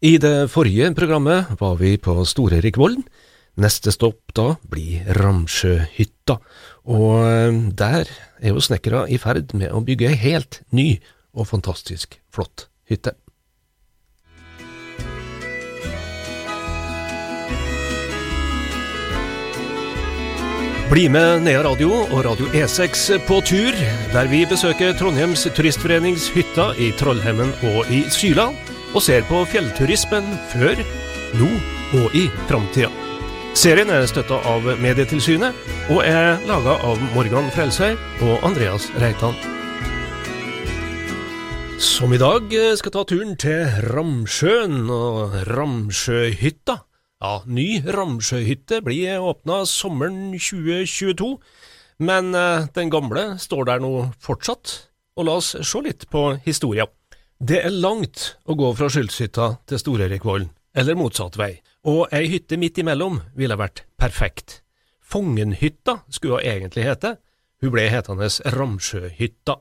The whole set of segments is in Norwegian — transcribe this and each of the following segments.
I det forrige programmet var vi på Store-Rikvollen. Neste stopp da blir Ramsjøhytta, og eh, der er jo snekkere i ferd med å bygge ei helt ny og fantastisk flott hytte. Bli med Nea Radio og Radio E6 på tur, der vi besøker Trondheims Turistforenings hytta i Trollhemmen og i Syla, og ser på fjellturismen før, nå og i framtida. Serien er støtta av Medietilsynet, og er laga av Morgan Frelsøy og Andreas Reitan. Som i dag skal ta turen til Ramsjøen og Ramsjøhytta. Ja, ny Ramsjøhytte blir åpna sommeren 2022, men eh, den gamle står der nå fortsatt, og la oss se litt på historia. Det er langt å gå fra Skyldshytta til Stor-Erikvollen, eller motsatt vei, og ei hytte midt imellom ville vært perfekt. Fongenhytta skulle hun egentlig hete, hun ble hetende Ramsjøhytta.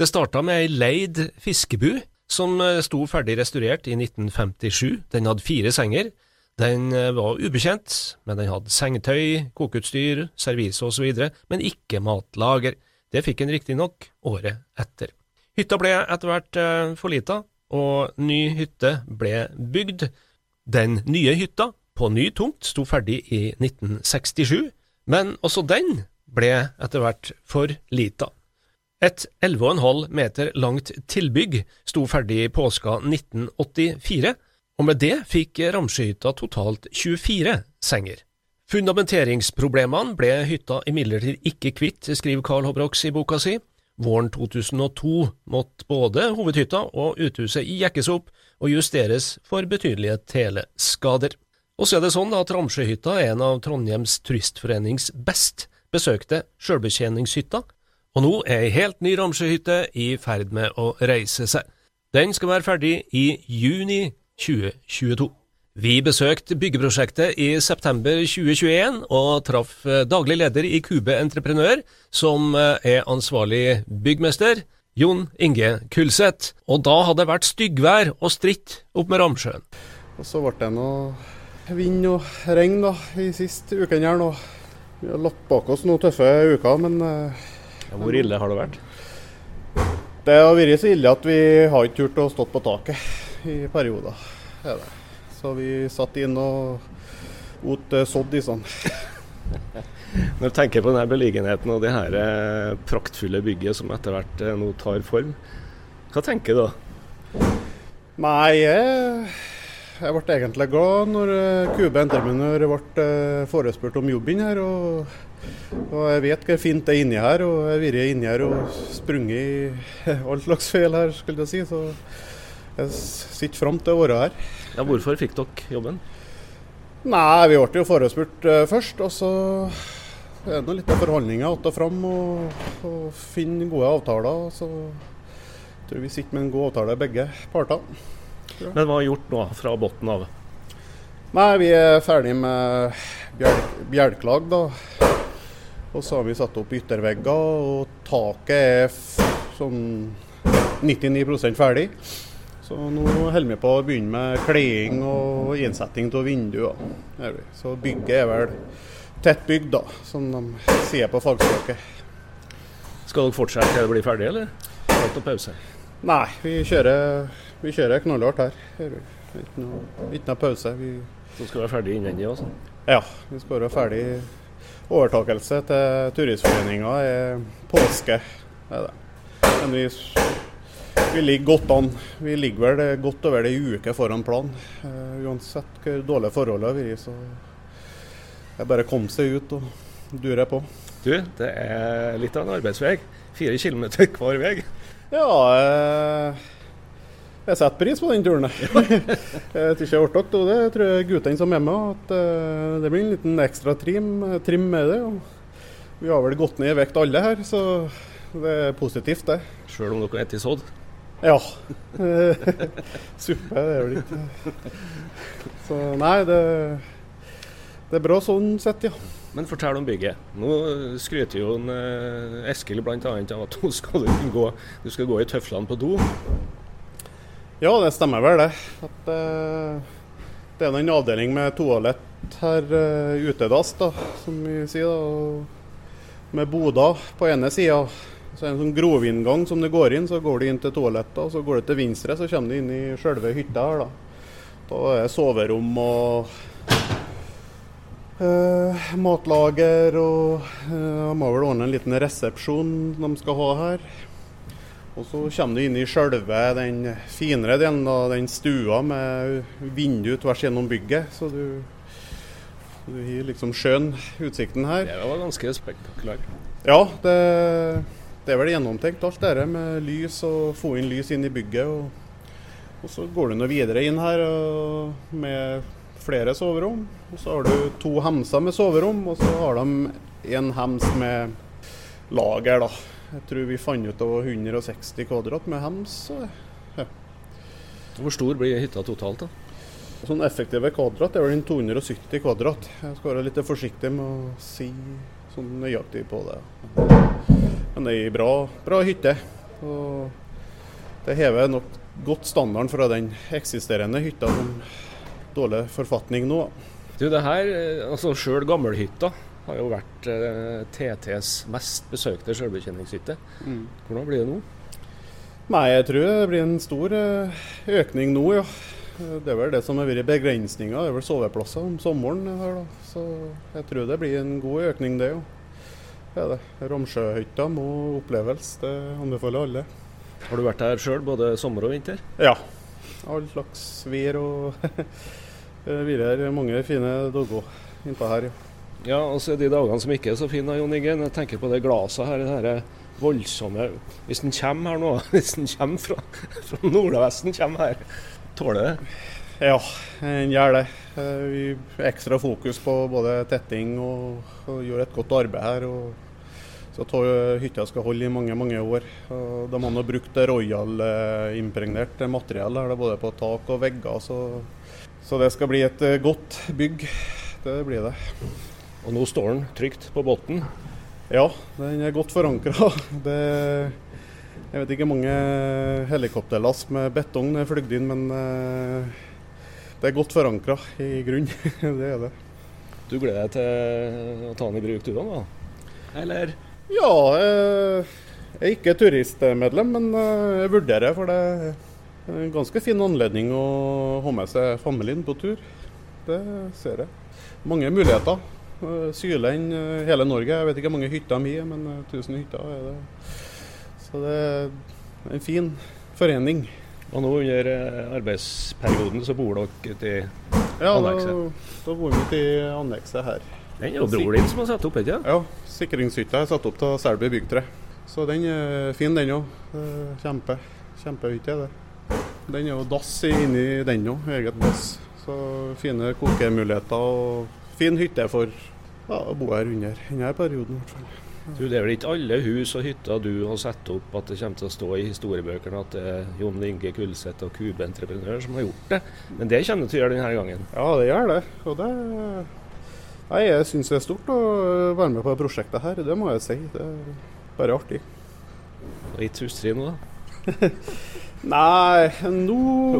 Det starta med ei leid fiskebu som eh, sto ferdig restaurert i 1957, den hadde fire senger, den eh, var ubekjent, men den hadde sengetøy, kokeutstyr, servise osv., men ikke matlager. Det fikk en riktignok året etter. Hytta ble etter hvert eh, for lita, og ny hytte ble bygd. Den nye hytta, på ny tomt, sto ferdig i 1967, men også den ble etter hvert for lita. Et 11,5 meter langt tilbygg sto ferdig i påska 1984, og med det fikk Ramsjøhytta totalt 24 senger. Fundamenteringsproblemene ble hytta imidlertid ikke kvitt, skriver Carl Hobrox i boka si. Våren 2002 måtte både hovedhytta og uthuset jekkes opp og justeres for betydelige teleskader. Og så er det sånn at Ramsjøhytta er en av Trondheims turistforenings best besøkte sjølbetjeningshytter, og nå er ei helt ny Ramsjøhytte i ferd med å reise seg. Den skal være ferdig i juni 2022. Vi besøkte byggeprosjektet i september 2021 og traff eh, daglig leder i Kube Entreprenør, som eh, er ansvarlig byggmester, Jon Inge Kulseth. Og da hadde det vært styggvær og stritt opp med Ramsjøen. Og så ble det noe vind og regn da, i siste uken her nå. Vi har lagt bak oss noen tøffe uker, men eh, ja, Hvor ille har det vært? Det har vært så ille at vi har ikke turt å stå på taket i perioder. Er det. Så vi satt inn og åt eh, sodd i sånn. Når du tenker på denne beliggenheten og det her eh, praktfulle bygget som etter hvert eh, nå tar form, hva tenker du da? Nei, jeg, jeg ble egentlig glad når Kube Entreprenør ble forespurt om jobben her. Og, og jeg vet hvor fint det er inni her, og jeg har vært inni her og sprunget i all slags feil her, skulle jeg si. Så jeg sitter fram til å være her. Ja, hvorfor fikk dere jobben? Nei, Vi ble jo forespurt uh, først. Og så er det litt av forhandlinger att og fram og, og finne gode avtaler. Så jeg tror vi sitter med en god avtale, begge parter. Men hva er gjort nå fra bunnen av? Nei, Vi er ferdig med bjelklag, da. Og så har vi satt opp yttervegger, og taket er sånn 99% ferdig. Så nå holder vi på å begynne med kleding og innsetting av vinduer. Så bygget er vel tett bygd, da, som de sier på fagspråket. Skal dere fortsette til det blir ferdig, eller? Har dere pause? Nei, vi kjører, vi kjører knallhardt her. Ikke noe, ikke noe pause. Vi Så skal være ferdig innvendig også? Ja, vi skal være ferdig. Overtakelse til Turistforeninga er påske. Det er det. Men vi vi ligger godt an. Vi ligger vel godt over det ei uke foran planen. Uh, uansett hvor dårlige forholdene har vært, så det er bare å komme seg ut og dure på. Du, det er litt av en arbeidsvei. Fire kilometer hver vei. Ja, eh, jeg setter pris på den turen. jeg tror jeg jeg ble det. Jeg tror guttene som er med, at eh, det blir en liten ekstra trim, trim med det. Og vi har vel gått ned i vekt alle her, så det er positivt, det. Sjøl om dere spist sodd? Ja. Suppe, det er vel ikke Så nei, det, det er bra sånn sett, ja. Men fortell om bygget. Nå skryter jo en, eh, Eskil bl.a. av at du skal, gå, du skal gå i tøflene på do. Ja, det stemmer vel det. At, uh, det er en avdeling med toalett her uh, utedass, da, som vi sier. da, Med boder på ene sida. Så er det en sånn grovinngang som du går inn, så går du inn til toalettet. og Så går du til venstre, så kommer du inn i sjølve hytta her. Da Da er det soverom og eh, matlager og De må vel ordne en liten resepsjon de skal ha her. Og så kommer du inn i sjølve den finere delen av den stua med vindu tvers gjennom bygget. Så du, du har liksom skjønn utsikten her. Det var ganske spektakulært. Ja, det, det, er vel gjennomtenkt alt det med lys og få inn lys inn i bygget. Og, og så går du nå videre inn her med flere soverom. Og så har du to hemser med soverom, og så har de en hems med lager, da. Jeg tror vi fant ut av 160 kvadrat med hems. Ja. Hvor stor blir hytta totalt, da? Sånn effektive kvadrat er vel 270 kvadrat. Jeg skal være litt forsiktig med å si sånn nøyaktig på det. Men det er ei bra, bra hytte. Og det hever nok godt standarden fra den eksisterende hytta som dårlig forfatning nå. Du, det her, altså sjøl gammelhytta, har jo vært eh, TTs mest besøkte sjølbetjeningshytte. Mm. Hvordan blir det nå? Nei, Jeg tror det blir en stor eh, økning nå, ja. Det er vel det som har vært begrensninga. Det er vel soveplasser om sommeren her, da. Så jeg tror det blir en god økning, det jo. Det er det. Romsjøhytta må oppleves. Det anbefaler alle. Har du vært her sjøl, både sommer og vinter? Ja. All slags vær og vært mange fine dager innpå her, ja. Ja, og så er de dagene som ikke er så fine, Jon Iggen. Jeg tenker på det glasset her. det her voldsomme Hvis den kommer her nå, hvis den kommer fra, fra nordvesten, kommer her, tåler det? Ja, den gjør det. Eh, vi ekstra fokus på både tetting og, og gjør et godt arbeid her. og så hytta skal holde i mange mange år. Og de har brukt Royal-impregnert materiell her, både på tak og vegger. Så, så det skal bli et eh, godt bygg. Det blir det. Og nå står den trygt på bunnen? Ja, den er godt forankra. Jeg vet ikke mange helikopterlass med betong er flygd inn, men eh, det er godt forankra i grunn. det er det. Du gleder deg til å ta den i bruk du òg, da? Eller? Ja, jeg er ikke turistmedlem, men eh, jeg vurderer. For det er en ganske fin anledning å ha med seg familien på tur. Det ser jeg. Mange muligheter. Eh, Syle inn eh, hele Norge. Jeg vet ikke hvor mange hytter vi har, men 1000 eh, hytter er det. Så det er en fin forening. Og nå under arbeidsperioden så bor dere i ja, annekset? Ja, da, da bor vi i annekset her. Den er jo din som har satt opp, ikke Ja, sikringshytta er satt opp av Selby byggtre. Så den er fin, den òg. Kjempe, kjempehytte er det. Den er jo dass inni den òg, eget dass. Så fine kokemuligheter og fin hytte for ja, å bo her under denne perioden. i hvert fall. Du, Det er vel ikke alle hus og hytter du har satt opp at det kommer til å stå i historiebøkene at det er Jon Inge Kulseth og Kube Entreprenør som har gjort det, men det kjenner du til å gjøre denne gangen? Ja, det gjør det. Og det Nei, Jeg syns det er stort å være med på prosjektet her, det må jeg si. Det er bare artig. Og litt hustrig nå, da? Nei, nå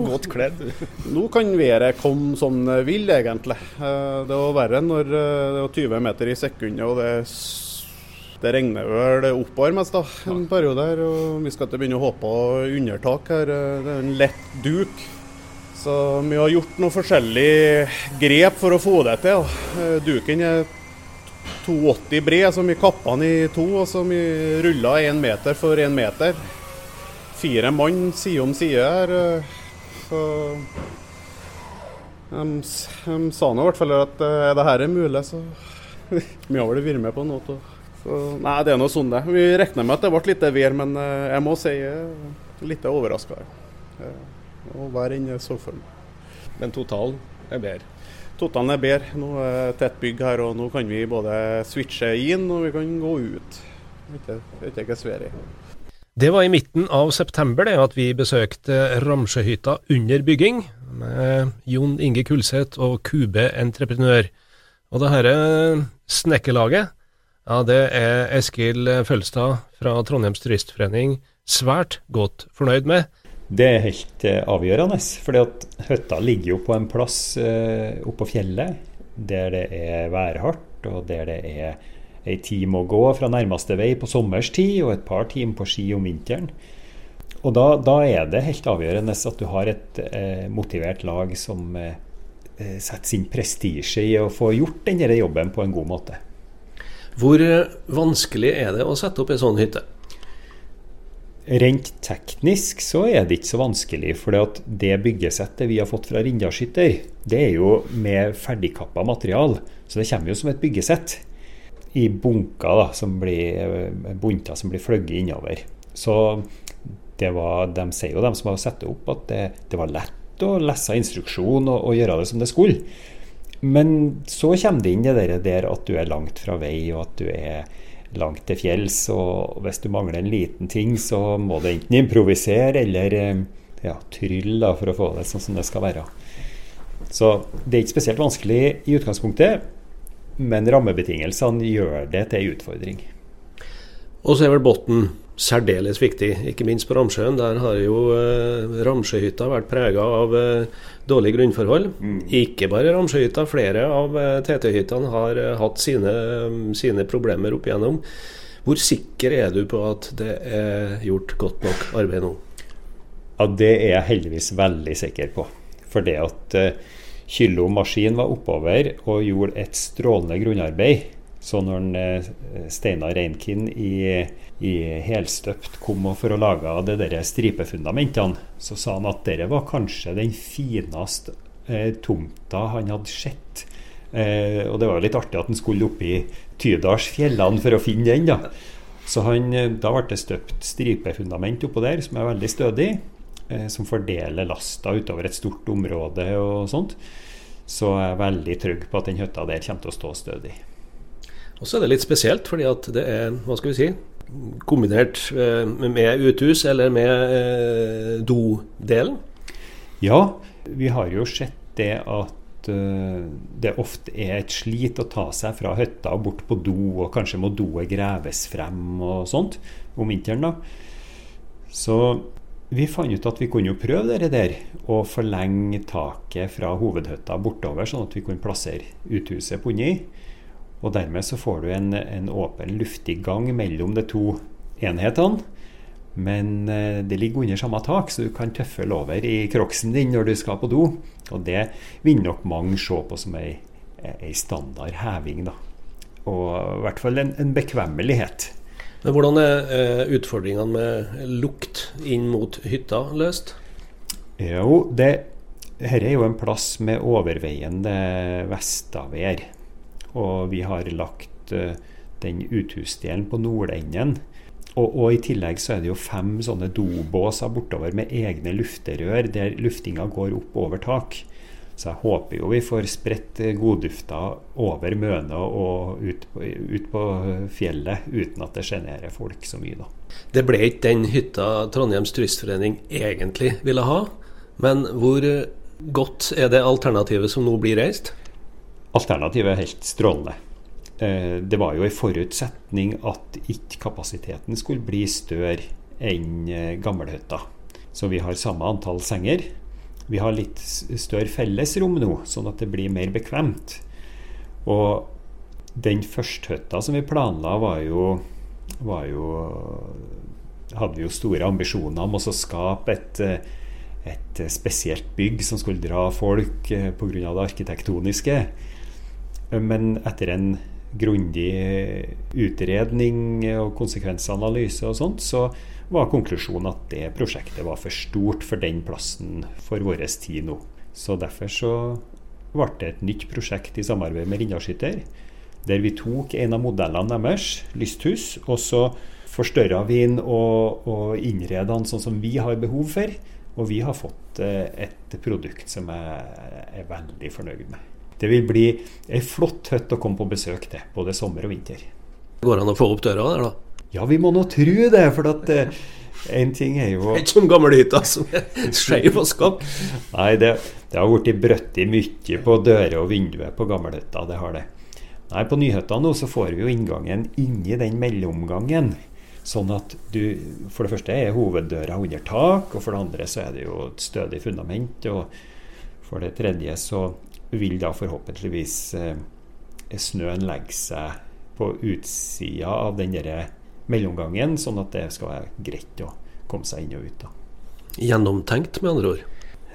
Godt kledd. nå kan været komme som det vil, egentlig. Eh, det var verre når eh, det var 20 meter i sekundet og det, det regner vel oppover mest da, en periode her. Og vi skal ikke begynne å håpe på undertak her. Eh, det er en lett duk. Så vi har gjort noen forskjellige grep for å få det til. Duken er 2,80 bred, så vi kappa den i to. Og så vi rulla én meter for én meter fire mann side om side her. Eh, så de, de sa nå i hvert fall at eh, er det her er mulig, så vi har vel vært med på noe. Så, nei, det er noe sånn det. Vi regna med at det ble litt vær, men eh, jeg må si jeg er litt overraska. Å være inne så for meg. Men totalen er bedre? Totalen er bedre. Nå er det tett bygg her, og nå kan vi både switche inn og vi kan gå ut. Ikke, ikke, Sverige. Det var i midten av september det at vi besøkte Ramsjøhytta under bygging, med Jon Inge Kulseth og Kube Entreprenør. Og det dette snekkerlaget, ja, det er Eskil Følstad fra Trondheims Turistforening svært godt fornøyd med. Det er helt eh, avgjørende. fordi at hytta ligger jo på en plass eh, oppå fjellet der det er værhardt, og der det er ei time å gå fra nærmeste vei på sommerstid og et par timer på ski om vinteren. Og da, da er det helt avgjørende at du har et eh, motivert lag som eh, eh setter sin prestisje i å få gjort denne jobben på en god måte. Hvor eh, vanskelig er det å sette opp ei sånn hytte? Rent teknisk så er det ikke så vanskelig, for det byggesettet vi har fått fra Rindalshytter, det er jo med ferdigkappa material. Så det kommer jo som et byggesett i bunker da, som blir bunter som blir fløyet innover. Så det var, de sier jo, de som har satt det opp, at det, det var lett å lese instruksjon og, og, gjøre det som det skulle. Men så kommer det inn det der at du er langt fra vei, og at du er langt til fjells. Og hvis du mangler en liten ting, så må du enten improvisere eller eh, ja, trylle for å få det sånn som det skal være. Så det er ikke spesielt vanskelig i utgangspunktet, men rammebetingelsene gjør det til en utfordring. Og så er vel Botten særdeles viktig, ikke minst på Ramsjøen. Der har jo eh, Ramsjøhytta vært prega av eh, dårlige grunnforhold. Mm. Ikke bare Ramsjøhytta, flere av eh, TT-hyttene har eh, hatt sine, sine, problemer opp igjennom. Hvor sikker er du på at det er gjort godt nok arbeid nå? Ja, Det er jeg heldigvis veldig sikker på. For det at uh, Kyllo maskin var oppover og gjorde et strålende grunnarbeid så når eh, Steinar Reinkin i, i helstøpt kom for å lage de der stripefundamentene, så sa han at dette var kanskje den fineste eh, tomta han hadde sett. Eh, og det var jo litt artig at han skulle opp i Tydalsfjellene for å finne den. da. Så han, eh, Da ble det støpt stripefundament oppå der, som er veldig stødig. Eh, som fordeler lasta utover et stort område og sånt. Så jeg er veldig trygg på at den hytta der kommer til å stå stødig. Og så er det litt spesielt, fordi at det er, hva skal vi si, kombinert eh, med uthus eller med eh, dodelen. Ja, vi har jo sett det at uh, det ofte er et slit å ta seg fra hytta og bort på do, og kanskje må doet greves frem og sånt om vinteren. da. Så vi fant ut at vi kunne jo prøve det der, og forlenge taket fra hovedhytta bortover, sånn at vi kunne plassere uthuset på under. Og dermed så får du en, en åpen, luftig gang mellom de to enhetene. Men eh, det ligger under samme tak, så du kan tøffel over i crocsen din når du skal på do. Og det vil nok mange se på som ei, ei standard heving, da. Og i hvert fall en, en bekvemmelighet. Men hvordan er eh, utfordringene med lukt inn mot hytta løst? Jo, det, dette er jo en plass med overveiende vestavær. Og vi har lagt uh, den uthusdelen på nordenden. Og, og, i tillegg så er det jo fem sånne dobåser bortover med egne lufterør der luftinga går opp over tak. Så jeg håper jo vi får spredt goddufta over Møna og ut, ut, på fjellet uten at det sjenerer folk så mye, da. Det ble ikke den hytta Trondheims Turistforening egentlig ville ha. Men hvor godt er det alternativet som nå blir reist? Alternativet er helt strålende. Eh, det var jo en forutsetning at ikke kapasiteten skulle bli større enn eh, gammelhytta. Så vi har samme antall senger. Vi har litt større fellesrom nå, sånn at det blir mer bekvemt. Og den førsthytta som vi planla, var jo, var jo Hadde vi jo store ambisjoner om å skape et, et spesielt bygg som skulle dra folk pga. det arkitektoniske. Men etter en grundig utredning og konsekvensanalyse og sånt, så var konklusjonen at det prosjektet var for stort for den plassen for vår tid nå. Så derfor så ble det et nytt prosjekt i samarbeid med Rindalskytter, der vi tok en av modellene deres, lysthus, og så forstørra vi den og, og innreda den sånn som vi har behov for. Og vi har fått eh, et produkt som jeg er veldig fornøyd med. Det vil bli ei flott hytte å komme på besøk til, både sommer og vinter. Går det an å få opp døra der, da? Ja, vi må nå tro det. For at eh, en ting er jo Ikke som gamlehytta som er skeiv og skakk. Nei, det, det har blitt brøtt mye på dører og vinduer på gamlehytta. Det har det. Nei, På nyhytta nå så får vi jo inngangen inni den mellomgangen. Sånn at du For det første er hoveddøra under tak, og for det andre så er det jo et stødig fundament. Og for det tredje så vil da forhåpentligvis eh, snøen legge seg på utsida av den mellomgangen, sånn at det skal være greit å komme seg inn og ut. da. Gjennomtenkt, med andre ord?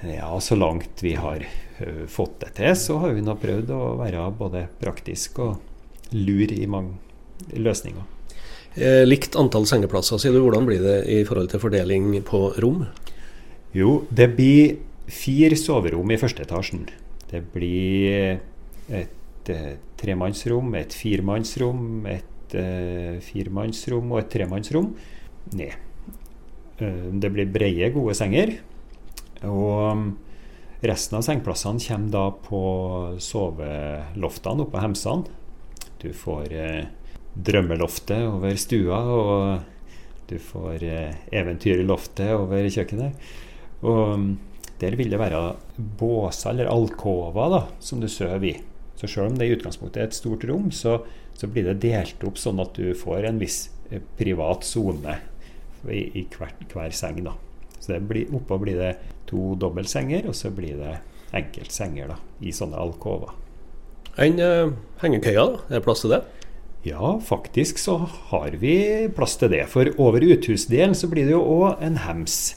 Ja, så langt vi har uh, fått det til, så har vi nå prøvd å være både praktisk og lur i mange løsninger. Eh, likt antall sengeplasser, sier du. Hvordan blir det i forhold til fordeling på rom? Jo, det blir fire soverom i første etasjen. Det blir et eh, tremannsrom, et firemannsrom, et eh, firemannsrom og et tremannsrom ned. Eh, det blir brede, gode senger. Og um, resten av sengeplassene kommer da på soveloftene oppe på Hemsene. Du får eh, drømmeloftet over stua, og du får eh, eventyrloftet over kjøkkenet. Og um, der vil det være båser eller alkover da, som du sover i. Så selv om det i utgangspunktet er et stort rom, så, så blir det delt opp sånn at du får en viss eh, privat sone i, i hver, hver, seng. da. Så det blir, Oppå blir det to dobbeltsenger, og så blir det enkeltsenger da, i sånne alkover. Enn uh, hengekøya, da? Er det plass til det? Ja, faktisk så har vi plass til det. For over uthusdelen så blir det jo òg en hems.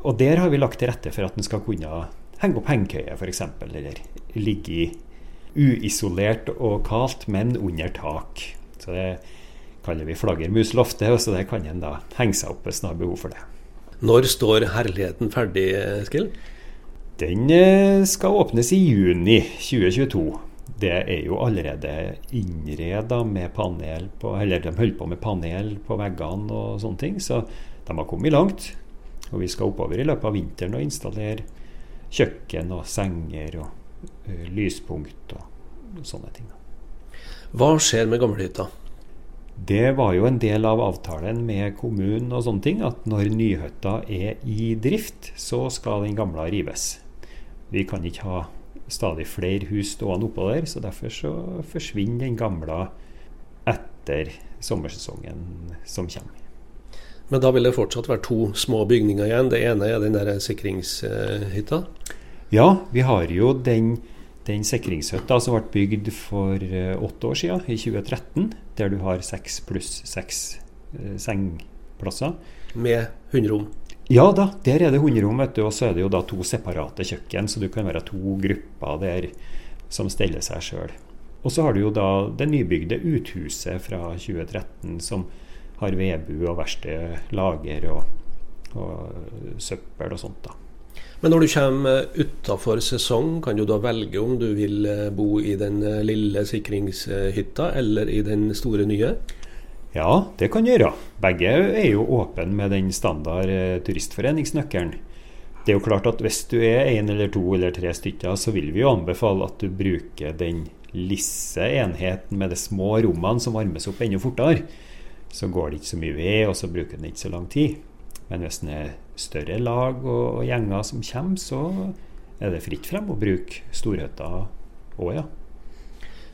Og der har vi lagt til rette for at en skal kunne henge opp hengekøye f.eks. Eller ligge uisolert og kaldt, men under tak. Så det kaller vi flaggermusloftet, og så det kan en da henge seg opp hvis en har behov for det. Når står herligheten ferdig, Eskil? Den eh, skal åpnes i juni 2022 det er jo allerede innreda med panel på Eller de holder på med panel på veggene og sånne ting, så de har kommet langt. Og vi skal oppover i løpet av vinteren og installere kjøkken og senger og uh, lyspunkt og, sånne ting. Hva skjer med gamlehytta? Det var jo en del av avtalen med kommunen og sånne ting, at når nyhytta er i drift, så skal den gamle rives. Vi kan ikke ha stadig flere hus stående oppå der, så derfor så forsvinner den gamle etter sommersesongen som kommer. Men da vil det fortsatt være to små bygninger igjen. Det ene er den der sikringshytta? Ja, vi har jo den, den sikringshytta som ble bygd for eh, åtte år siden, i 2013. Der du har seks pluss seks eh, sengeplasser. Med hundrom? Ja da, der er det hunderom, og så er det jo da to separate kjøkken, så du kan være to grupper der som steller seg sjøl. Og så har du jo da det nybygde uthuset fra 2013 som har vedbu og verksted, lager og, og, søppel og sånt. da. Men når du kommer utafor sesong, kan du da velge om du vil eh, bo i den eh, lille sikringshytta eller i den store nye? Ja, det kan du gjøre. Begge er jo åpne med den standard eh, turistforeningsnøkkelen. Det er jo klart at Hvis du er én eller to eller tre stykker, så vil vi jo anbefale at du bruker den lisse enheten med de små rommene som varmes opp enda fortere. Så går det ikke så mye ved, og så bruker den ikke så lang tid. Men hvis det er større lag og gjenger som kommer, så er det fritt frem å bruke storhytta òg, ja.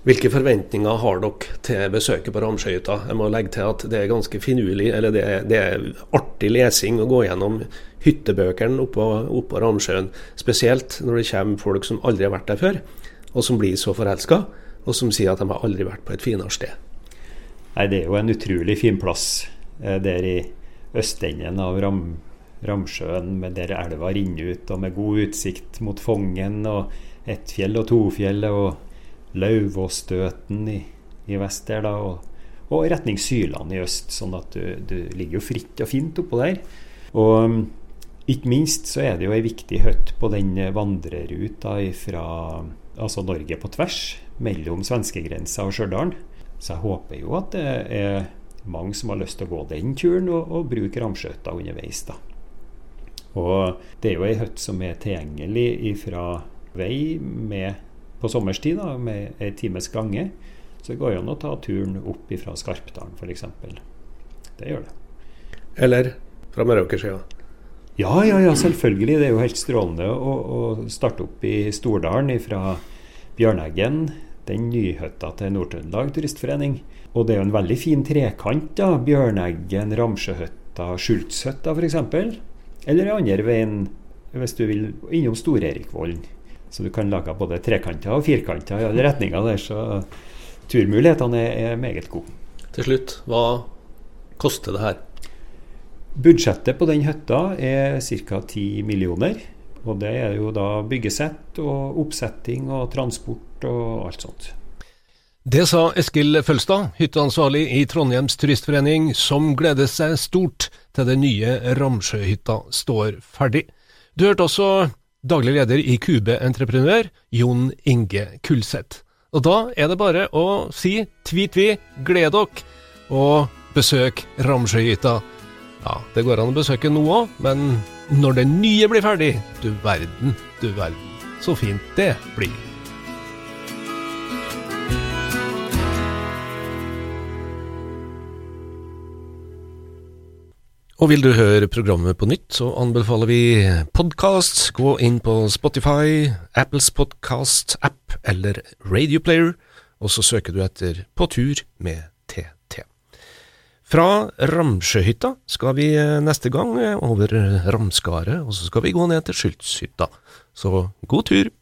Hvilke forventninger har dere til besøket på Ramsjøhytta? Jeg må legge til at det er ganske finurlig, eller det er, det er artig lesing å gå gjennom hyttebøkene oppå, oppå Ramsjøen. Spesielt når det kommer folk som aldri har vært der før, og som blir så forelska, og som sier at de har aldri vært på et finere sted. Nei, Det er jo en utrolig fin plass eh, der i østenden av Ram, Ramsjøen, der elva renner ut, og med god utsikt mot Fongen og Ettfjell og Tofjellet og Lauvåsstøten i, i vest der, da, og, og retning Syland i øst. Sånn at du, du, ligger jo fritt og fint oppå der. Og um, ikke minst så er det jo ei viktig hytte på den vandreruta fra altså Norge på tvers, mellom svenskegrensa og Stjørdal. Så jeg håper jo at det er mange som har lyst til å gå den turen og, og bruke ramskøyta underveis. da. Og det er jo ei hytte som er tilgjengelig fra vei med på sommerstid da, med ei times gange. Så det går jo an å ta turen opp fra Skarpdalen f.eks. Det gjør det. Eller fra Meråkersida? Ja, ja, ja, selvfølgelig. Det er jo helt strålende å, å starte opp i Stordalen fra Bjørneggen den nyhytta til Nord-Trøndelag Turistforening. Og det er jo en veldig fin trekant. da, Bjørneggen, Ramsjøhytta, Skjultshytta f.eks. Eller andre veien hvis du vil innom Stor-Erikvollen. Så du kan lage både trekanter og firkanter i alle retninger der. Så turmulighetene er, er meget gode. Til slutt, hva koster det her? Budsjettet på den hytta er ca. 10 millioner. Og det er jo da byggesett og oppsetting og transport og alt sånt. Det sa Eskil Følstad, hytteansvarlig i Trondheims turistforening, som gleder seg stort til den nye Ramsjøhytta står ferdig. Du hørte også daglig leder i Kube Entreprenør, Jon Inge Kulseth. Og da er det bare å si tvi-tvi, gled dere, og besøk Ramsjøhytta. Ja, det går an å besøke nå òg, men når det nye blir ferdig, du verden, du verden, så fint det blir. Og vil du høre programmet på nytt, så anbefaler vi podkast. Gå inn på Spotify, Apples podkast-app eller Radioplayer, og så søker du etter På tur med. Fra Ramsjøhytta skal vi neste gang over Ramskaret, og så skal vi gå ned til Skyldshytta. Så god tur!